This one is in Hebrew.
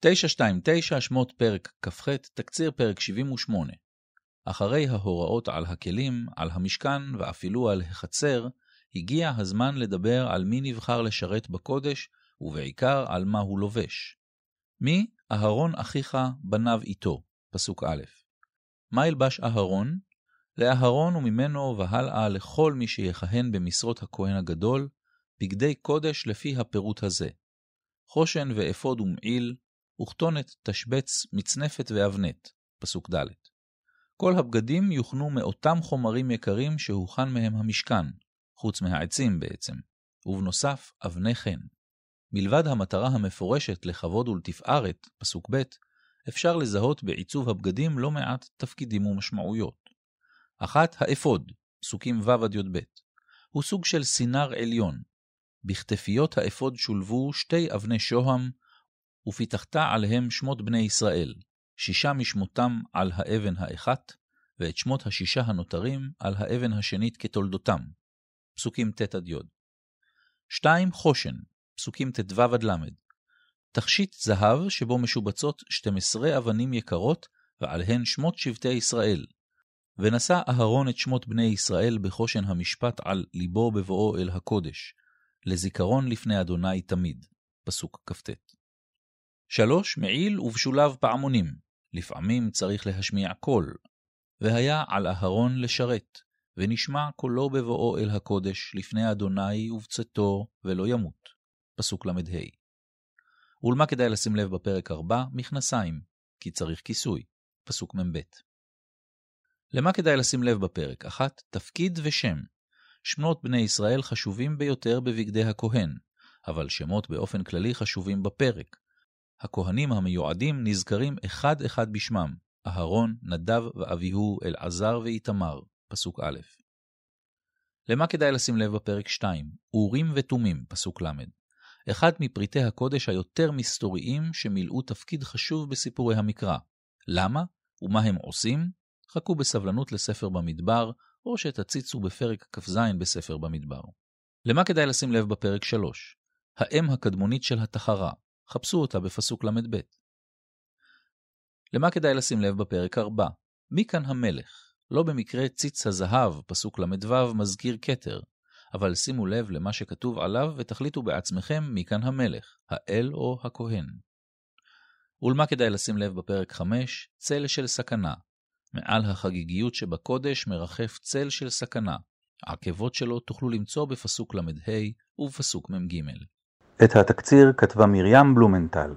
929 שמות פרק כ"ח, תקציר פרק 78. אחרי ההוראות על הכלים, על המשכן ואפילו על החצר, הגיע הזמן לדבר על מי נבחר לשרת בקודש, ובעיקר על מה הוא לובש. מי? אהרון אחיך בניו איתו, פסוק א'. מה ילבש אהרון? לאהרון וממנו והלאה לכל מי שיכהן במשרות הכהן הגדול, בגדי קודש לפי הפירוט הזה. חושן ואפוד ומעיל, וכתונת, תשבץ, מצנפת ואבנת, פסוק ד'. כל הבגדים יוכנו מאותם חומרים יקרים שהוכן מהם המשכן, חוץ מהעצים בעצם, ובנוסף אבני חן. מלבד המטרה המפורשת לכבוד ולתפארת, פסוק ב', אפשר לזהות בעיצוב הבגדים לא מעט תפקידים ומשמעויות. אחת, האפוד, פסוקים ו' עד י"ב, הוא סוג של סינר עליון. בכתפיות האפוד שולבו שתי אבני שוהם, ופיתחת עליהם שמות בני ישראל, שישה משמותם על האבן האחת, ואת שמות השישה הנותרים על האבן השנית כתולדותם. פסוקים ט' עד י. שתיים חושן, פסוקים ט"ו עד ל. תכשיט זהב שבו משובצות 12 אבנים יקרות, ועליהן שמות שבטי ישראל. ונשא אהרון את שמות בני ישראל בחושן המשפט על ליבו בבואו אל הקודש, לזיכרון לפני אדוני תמיד. פסוק כ"ט. שלוש, מעיל ובשולב פעמונים, לפעמים צריך להשמיע קול. והיה על אהרון לשרת, ונשמע קולו בבואו אל הקודש לפני אדוני ובצאתו, ולא ימות. פסוק ל"ה. ולמה כדאי לשים לב בפרק 4? מכנסיים, כי צריך כיסוי. פסוק מ"ב. למה כדאי לשים לב בפרק? אחת, תפקיד ושם. שמות בני ישראל חשובים ביותר בבגדי הכהן, אבל שמות באופן כללי חשובים בפרק. הכהנים המיועדים נזכרים אחד-אחד בשמם, אהרון, נדב ואביהו, אלעזר ואיתמר, פסוק א'. למה כדאי לשים לב בפרק 2? אורים ותומים, פסוק ל'. אחד מפריטי הקודש היותר מסתוריים שמילאו תפקיד חשוב בסיפורי המקרא. למה? ומה הם עושים? חכו בסבלנות לספר במדבר, או שתציצו בפרק כ"ז בספר במדבר. למה כדאי לשים לב בפרק 3? האם הקדמונית של התחרה, חפשו אותה בפסוק ל"ב. למה כדאי לשים לב בפרק 4? מי כאן המלך? לא במקרה ציץ הזהב, פסוק ל"ו, מזכיר כתר, אבל שימו לב למה שכתוב עליו ותחליטו בעצמכם מי כאן המלך, האל או הכהן. ולמה כדאי לשים לב בפרק 5? צל של סכנה. מעל החגיגיות שבקודש מרחף צל של סכנה. העקבות שלו תוכלו למצוא בפסוק ל"ה ובפסוק מ"ג. את התקציר כתבה מרים בלומנטל.